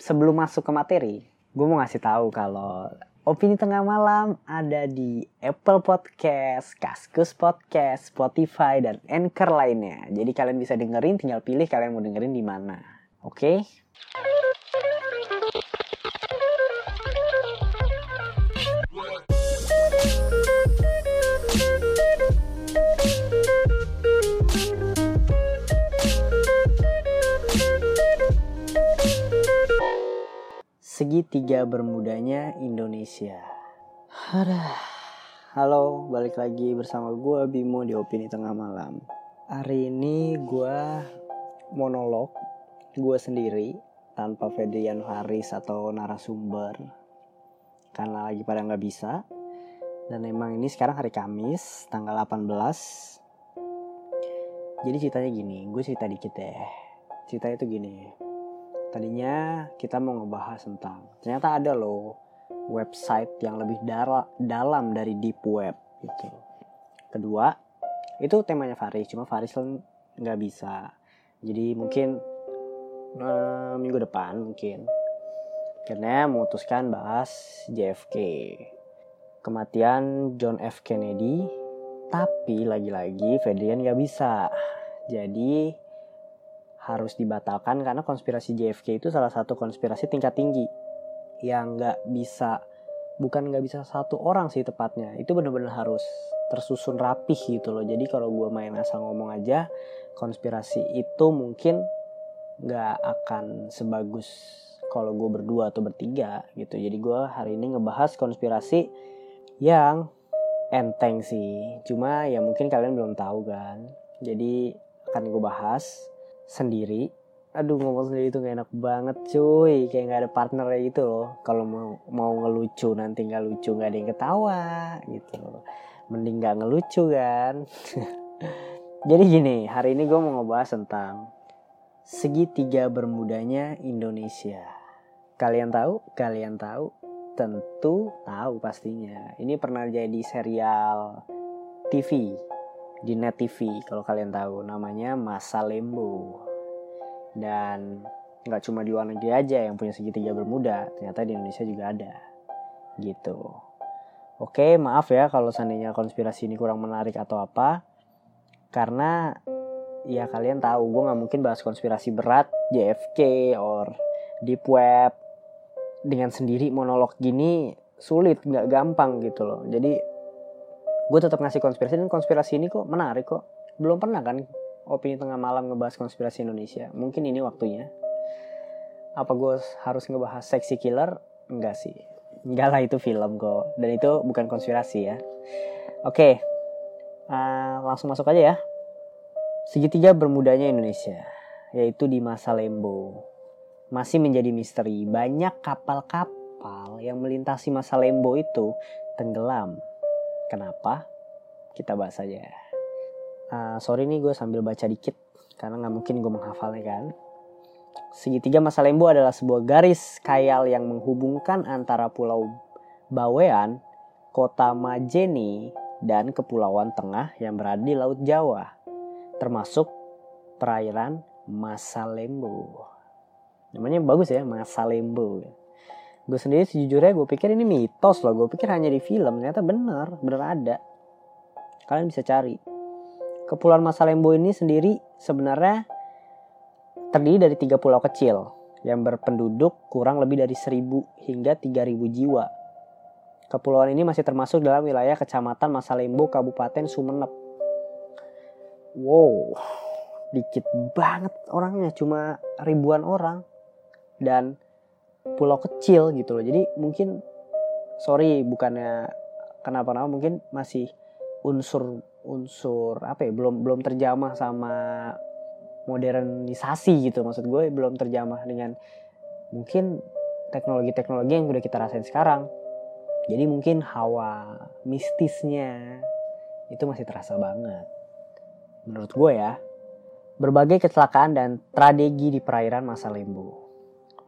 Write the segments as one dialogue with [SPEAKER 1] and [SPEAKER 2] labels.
[SPEAKER 1] sebelum masuk ke materi, gue mau ngasih tahu kalau Opini Tengah Malam ada di Apple Podcast, Kaskus Podcast, Spotify, dan Anchor lainnya. Jadi kalian bisa dengerin, tinggal pilih kalian mau dengerin di mana. Oke? Segitiga bermudanya Indonesia. Aduh. Halo, balik lagi bersama gue Bimo di Opini Tengah Malam. Hari ini gue monolog gue sendiri tanpa Fedrian Haris atau narasumber karena lagi pada nggak bisa. Dan emang ini sekarang hari Kamis, tanggal 18. Jadi ceritanya gini, gue cerita dikit deh. Ceritanya tuh gini, tadinya kita mau ngebahas tentang ternyata ada loh website yang lebih dara, dalam dari deep web gitu. Kedua, itu temanya Faris, cuma Faris kan nggak bisa. Jadi mungkin uh, minggu depan mungkin karena memutuskan bahas JFK kematian John F Kennedy tapi lagi-lagi Fedrian nggak bisa jadi harus dibatalkan karena konspirasi JFK itu salah satu konspirasi tingkat tinggi. Yang nggak bisa bukan nggak bisa satu orang sih tepatnya. Itu benar-benar harus tersusun rapih gitu loh. Jadi kalau gue main asal ngomong aja konspirasi itu mungkin nggak akan sebagus kalau gue berdua atau bertiga gitu. Jadi gue hari ini ngebahas konspirasi yang enteng sih. Cuma ya mungkin kalian belum tahu kan. Jadi akan gue bahas sendiri. Aduh ngomong sendiri itu gak enak banget cuy. Kayak gak ada partner gitu loh. Kalau mau mau ngelucu nanti nggak lucu nggak ada yang ketawa gitu. Mending nggak ngelucu kan. Jadi gini hari ini gue mau ngebahas tentang segitiga bermudanya Indonesia. Kalian tahu? Kalian tahu? Tentu tahu pastinya. Ini pernah jadi serial TV di Net TV kalau kalian tahu. Namanya Masa Lembo dan nggak cuma di luar negeri aja yang punya segitiga bermuda ternyata di Indonesia juga ada. Gitu. Oke maaf ya kalau seandainya konspirasi ini kurang menarik atau apa. Karena ya kalian tahu gue nggak mungkin bahas konspirasi berat JFK or deep web. Dengan sendiri monolog gini sulit nggak gampang gitu loh. Jadi gue tetap ngasih konspirasi dan konspirasi ini kok menarik kok. Belum pernah kan opini tengah malam ngebahas konspirasi Indonesia. Mungkin ini waktunya. Apa gue harus ngebahas seksi killer? Enggak sih. Enggak lah itu film kok. Dan itu bukan konspirasi ya. Oke. Uh, langsung masuk aja ya. Segitiga bermudanya Indonesia yaitu di masa Lembo. Masih menjadi misteri. Banyak kapal-kapal yang melintasi masa Lembo itu tenggelam Kenapa? Kita bahas aja. Uh, sorry nih gue sambil baca dikit karena nggak mungkin gue menghafalnya kan. Segitiga Masa Lembo adalah sebuah garis kayal yang menghubungkan antara Pulau Bawean, Kota Majene, dan Kepulauan Tengah yang berada di Laut Jawa, termasuk perairan Masa Lembo. Namanya bagus ya, Masa Lembo gue sendiri sejujurnya gue pikir ini mitos loh gue pikir hanya di film ternyata bener bener ada kalian bisa cari kepulauan Masa Lembo ini sendiri sebenarnya terdiri dari tiga pulau kecil yang berpenduduk kurang lebih dari 1000 hingga 3000 jiwa. Kepulauan ini masih termasuk dalam wilayah Kecamatan Masalembo, Kabupaten Sumeneb. Wow, dikit banget orangnya, cuma ribuan orang. Dan pulau kecil gitu loh. Jadi mungkin sorry bukannya kenapa-napa mungkin masih unsur unsur apa ya belum belum terjamah sama modernisasi gitu maksud gue belum terjamah dengan mungkin teknologi-teknologi yang udah kita rasain sekarang. Jadi mungkin hawa mistisnya itu masih terasa banget. Menurut gue ya berbagai kecelakaan dan tragedi di perairan masa lembu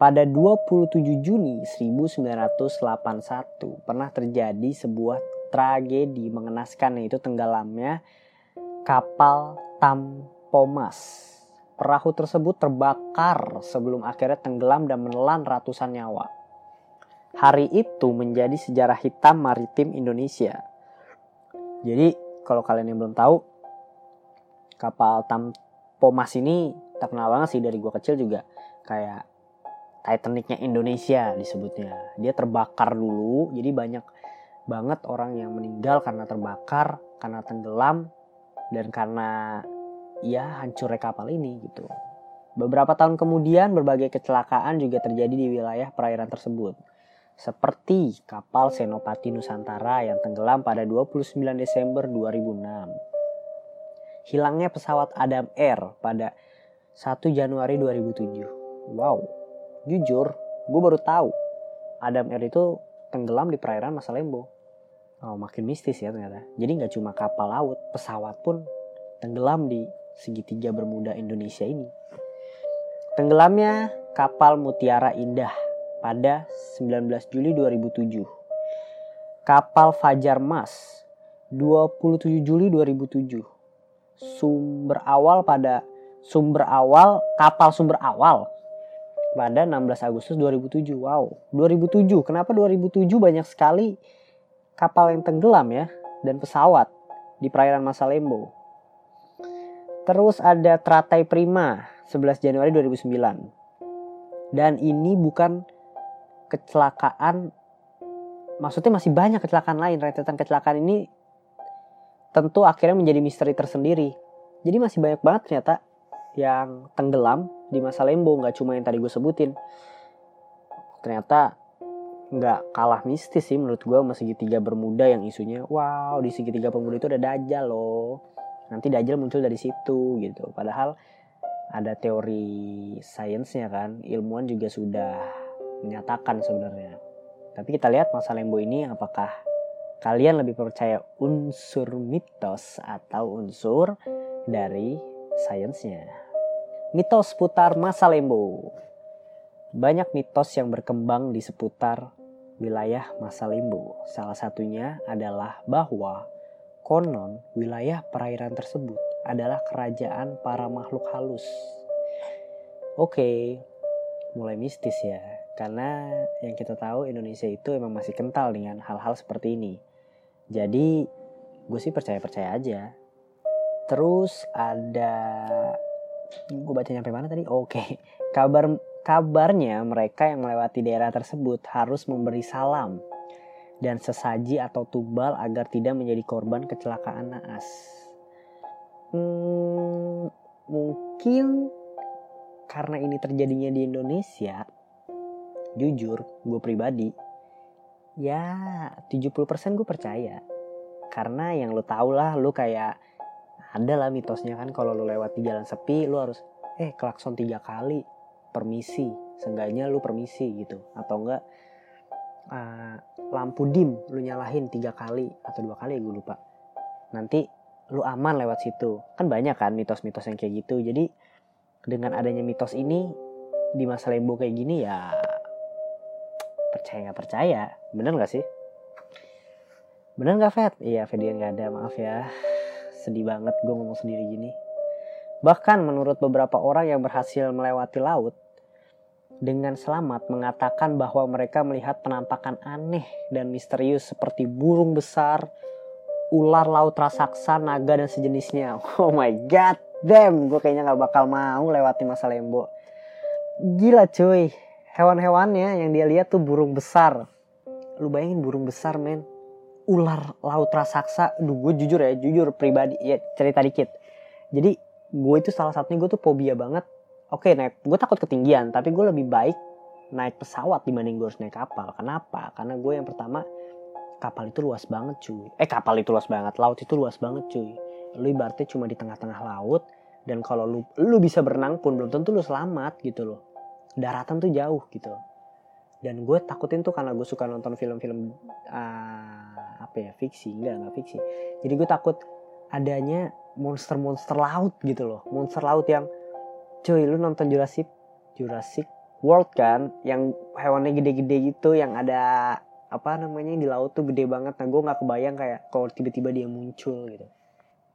[SPEAKER 1] pada 27 Juni 1981 pernah terjadi sebuah tragedi mengenaskan yaitu tenggelamnya kapal Tampomas Perahu tersebut terbakar sebelum akhirnya tenggelam dan menelan ratusan nyawa. Hari itu menjadi sejarah hitam maritim Indonesia. Jadi kalau kalian yang belum tahu, kapal Tampomas ini terkenal banget sih dari gua kecil juga kayak Titanicnya Indonesia disebutnya. Dia terbakar dulu, jadi banyak banget orang yang meninggal karena terbakar, karena tenggelam, dan karena ya hancurnya kapal ini gitu. Beberapa tahun kemudian berbagai kecelakaan juga terjadi di wilayah perairan tersebut seperti kapal Senopati Nusantara yang tenggelam pada 29 Desember 2006. Hilangnya pesawat Adam Air pada 1 Januari 2007. Wow, jujur, gue baru tahu Adam Air itu tenggelam di perairan Masa Lembo. Oh, makin mistis ya ternyata. Jadi nggak cuma kapal laut, pesawat pun tenggelam di segitiga Bermuda Indonesia ini. Tenggelamnya kapal Mutiara Indah pada 19 Juli 2007. Kapal Fajar Mas 27 Juli 2007. Sumber awal pada sumber awal kapal sumber awal pada 16 Agustus 2007. Wow, 2007. Kenapa 2007 banyak sekali kapal yang tenggelam ya dan pesawat di perairan Masa Lembo. Terus ada Teratai Prima 11 Januari 2009. Dan ini bukan kecelakaan maksudnya masih banyak kecelakaan lain rentetan kecelakaan ini tentu akhirnya menjadi misteri tersendiri jadi masih banyak banget ternyata yang tenggelam di masa lembo nggak cuma yang tadi gue sebutin ternyata nggak kalah mistis sih menurut gue sama segitiga bermuda yang isunya wow di segitiga bermuda itu ada dajjal loh nanti dajjal muncul dari situ gitu padahal ada teori sainsnya kan ilmuwan juga sudah menyatakan sebenarnya. Tapi kita lihat masa lembo ini apakah kalian lebih percaya unsur mitos atau unsur dari sainsnya. Mitos seputar masa lembo. Banyak mitos yang berkembang di seputar wilayah masa lembo. Salah satunya adalah bahwa konon wilayah perairan tersebut adalah kerajaan para makhluk halus. Oke, mulai mistis ya karena yang kita tahu Indonesia itu emang masih kental dengan hal-hal seperti ini. Jadi gue sih percaya-percaya aja. Terus ada gue baca nyampe mana tadi? Oke, okay. kabar kabarnya mereka yang melewati daerah tersebut harus memberi salam dan sesaji atau tumbal agar tidak menjadi korban kecelakaan naas. Hmm, mungkin karena ini terjadinya di Indonesia, jujur gue pribadi ya 70% gue percaya karena yang lo tau lah lo kayak ada lah mitosnya kan kalau lo lewat di jalan sepi lo harus eh klakson tiga kali permisi. Seenggaknya lo permisi gitu. Atau enggak uh, lampu dim lo nyalahin tiga kali atau dua kali gue lupa. Nanti lo aman lewat situ. Kan banyak kan mitos-mitos yang kayak gitu. Jadi dengan adanya mitos ini di masa lembo kayak gini ya percaya nggak percaya. Bener nggak sih? Bener nggak Fed iya Fedian nggak ada. Maaf ya sedih banget gue ngomong sendiri gini bahkan menurut beberapa orang yang berhasil melewati laut dengan selamat mengatakan bahwa mereka melihat penampakan aneh dan misterius seperti burung besar, ular laut raksasa, naga dan sejenisnya. Oh my god, damn, gue kayaknya nggak bakal mau lewati masa lembo. Gila cuy, hewan-hewannya yang dia lihat tuh burung besar. Lu bayangin burung besar men. Ular laut raksasa. Duh gue jujur ya, jujur pribadi. Ya cerita dikit. Jadi gue itu salah satunya gue tuh fobia banget. Oke naik, gue takut ketinggian. Tapi gue lebih baik naik pesawat dibanding gue harus naik kapal. Kenapa? Karena gue yang pertama kapal itu luas banget cuy. Eh kapal itu luas banget, laut itu luas banget cuy. Lu ibaratnya cuma di tengah-tengah laut dan kalau lu lu bisa berenang pun belum tentu lu selamat gitu loh daratan tuh jauh gitu dan gue takutin tuh karena gue suka nonton film-film uh, apa ya fiksi enggak enggak fiksi. Jadi gue takut adanya monster-monster laut gitu loh. Monster laut yang cuy lu nonton Jurassic Jurassic World kan? Yang hewannya gede-gede gitu yang ada apa namanya di laut tuh gede banget. Nah gue nggak kebayang kayak kalau tiba-tiba dia muncul gitu.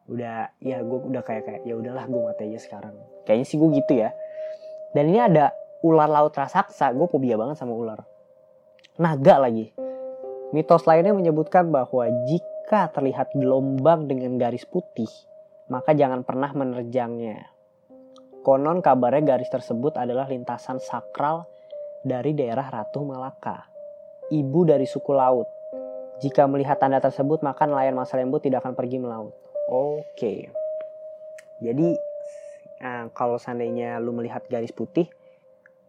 [SPEAKER 1] Udah ya gue udah kayak kayak ya udahlah gue mati aja sekarang. Kayaknya sih gue gitu ya. Dan ini ada ular laut raksasa gue fobia banget sama ular. Naga lagi mitos lainnya menyebutkan bahwa jika terlihat gelombang dengan garis putih maka jangan pernah menerjangnya konon kabarnya garis tersebut adalah lintasan sakral dari daerah Ratu Malaka ibu dari suku laut jika melihat tanda tersebut maka nelayan masa lembu tidak akan pergi melaut Oke. Jadi nah, kalau seandainya lu melihat garis putih,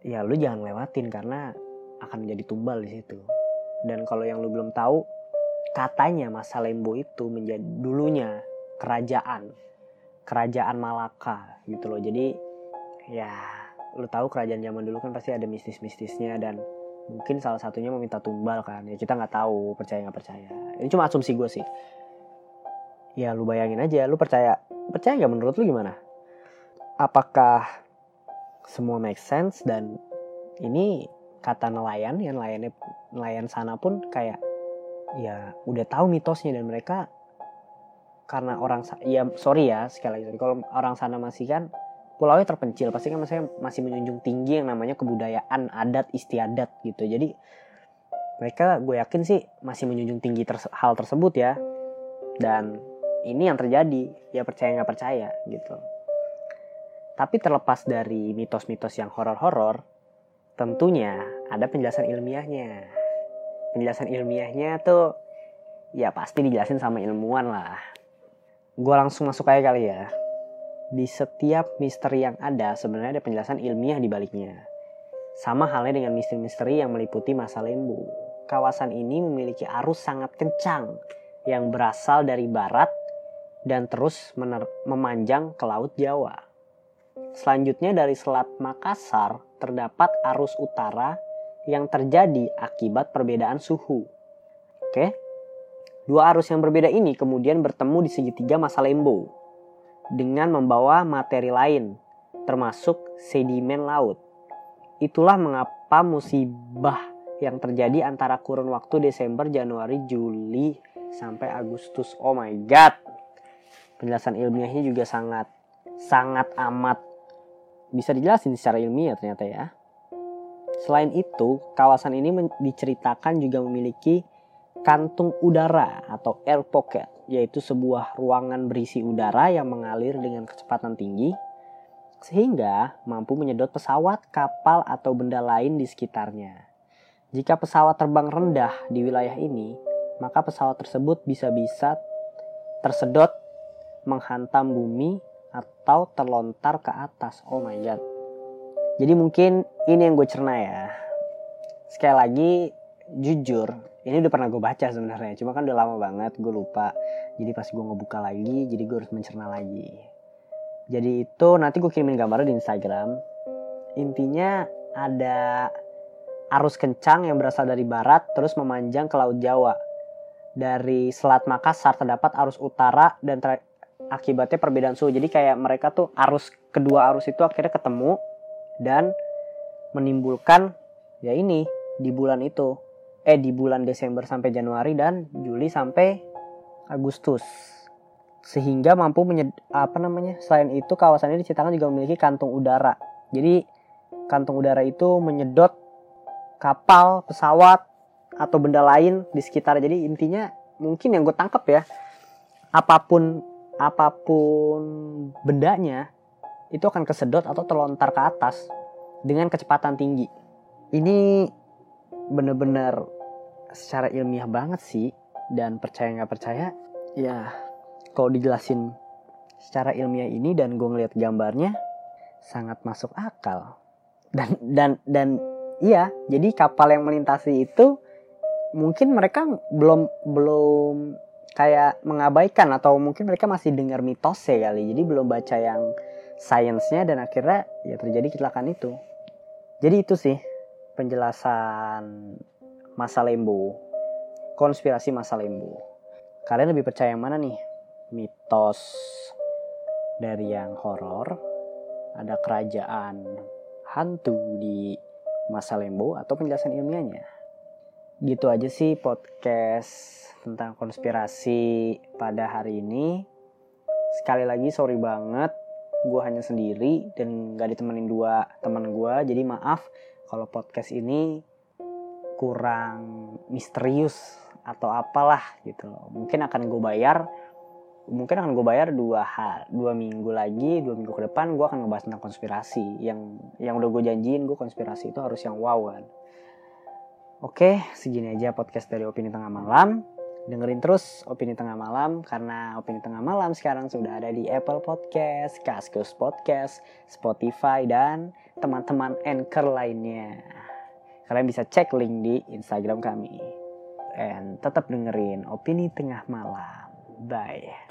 [SPEAKER 1] ya lu jangan lewatin karena akan menjadi tumbal di situ. Dan kalau yang lu belum tahu, katanya masa Lembo itu menjadi dulunya kerajaan, kerajaan Malaka gitu loh. Jadi ya lu tahu kerajaan zaman dulu kan pasti ada mistis-mistisnya dan mungkin salah satunya meminta tumbal kan. Ya kita nggak tahu percaya nggak percaya. Ini cuma asumsi gue sih. Ya lu bayangin aja lu percaya percaya nggak menurut lu gimana? Apakah semua make sense dan ini kata nelayan yang nelayan nelayan sana pun kayak ya udah tahu mitosnya dan mereka karena orang ya sorry ya sekali lagi kalau orang sana masih kan pulaunya terpencil. Pasti kan masih masih menjunjung tinggi yang namanya kebudayaan adat istiadat gitu. Jadi mereka gue yakin sih masih menjunjung tinggi terse hal tersebut ya. Dan ini yang terjadi. Ya percaya nggak percaya gitu. Tapi terlepas dari mitos-mitos yang horor-horor tentunya ada penjelasan ilmiahnya. Penjelasan ilmiahnya tuh ya pasti dijelasin sama ilmuwan lah. Gue langsung masuk aja kali ya. Di setiap misteri yang ada sebenarnya ada penjelasan ilmiah di baliknya. Sama halnya dengan misteri-misteri yang meliputi masa lembu. Kawasan ini memiliki arus sangat kencang yang berasal dari barat dan terus memanjang ke Laut Jawa. Selanjutnya dari Selat Makassar terdapat arus utara yang terjadi akibat perbedaan suhu. Oke. Dua arus yang berbeda ini kemudian bertemu di segitiga masa lembo dengan membawa materi lain termasuk sedimen laut. Itulah mengapa musibah yang terjadi antara kurun waktu Desember, Januari, Juli sampai Agustus. Oh my god penjelasan ilmiahnya juga sangat sangat amat bisa dijelasin secara ilmiah ternyata ya. Selain itu, kawasan ini diceritakan juga memiliki kantung udara atau air pocket, yaitu sebuah ruangan berisi udara yang mengalir dengan kecepatan tinggi sehingga mampu menyedot pesawat, kapal, atau benda lain di sekitarnya. Jika pesawat terbang rendah di wilayah ini, maka pesawat tersebut bisa-bisa tersedot menghantam bumi atau terlontar ke atas. Oh my god. Jadi mungkin ini yang gue cerna ya. Sekali lagi jujur, ini udah pernah gue baca sebenarnya. Cuma kan udah lama banget, gue lupa. Jadi pas gue ngebuka lagi, jadi gue harus mencerna lagi. Jadi itu nanti gue kirimin gambarnya di Instagram. Intinya ada arus kencang yang berasal dari barat terus memanjang ke Laut Jawa. Dari Selat Makassar terdapat arus utara dan akibatnya perbedaan suhu. Jadi kayak mereka tuh arus kedua arus itu akhirnya ketemu dan menimbulkan ya ini di bulan itu. Eh di bulan Desember sampai Januari dan Juli sampai Agustus. Sehingga mampu menyed, apa namanya? Selain itu kawasan ini diceritakan juga memiliki kantung udara. Jadi kantung udara itu menyedot kapal, pesawat atau benda lain di sekitar. Jadi intinya mungkin yang gue tangkap ya, apa pun apa pun bendanya itu akan kesedot atau terlontar ke atas dengan kecepatan tinggi. Ini bener-bener secara ilmiah banget sih dan percaya nggak percaya ya kalau dijelasin secara ilmiah ini dan gue ngeliat gambarnya sangat masuk akal dan dan dan iya jadi kapal yang melintasi itu mungkin mereka belum belum kayak mengabaikan atau mungkin mereka masih dengar mitos ya kali. Jadi belum baca yang sainsnya dan akhirnya ya terjadi kecelakaan itu. Jadi itu sih penjelasan masa lembu. Konspirasi masa lembu. Kalian lebih percaya yang mana nih? Mitos dari yang horor? Ada kerajaan hantu di masa lembu atau penjelasan ilmiahnya gitu aja sih podcast tentang konspirasi pada hari ini. sekali lagi sorry banget. Gue hanya sendiri dan gak ditemenin dua teman gue jadi maaf kalau podcast ini kurang misterius atau apalah gitu mungkin akan gue bayar mungkin akan gue bayar dua hal dua minggu lagi dua minggu ke depan gue akan ngebahas tentang konspirasi. Yang yang udah gue janjiin gue konspirasi itu harus yang wow kan oke segini aja podcast dari opini tengah malam dengerin terus Opini Tengah Malam karena Opini Tengah Malam sekarang sudah ada di Apple Podcast, Kaskus Podcast, Spotify dan teman-teman anchor lainnya. Kalian bisa cek link di Instagram kami. And tetap dengerin Opini Tengah Malam. Bye.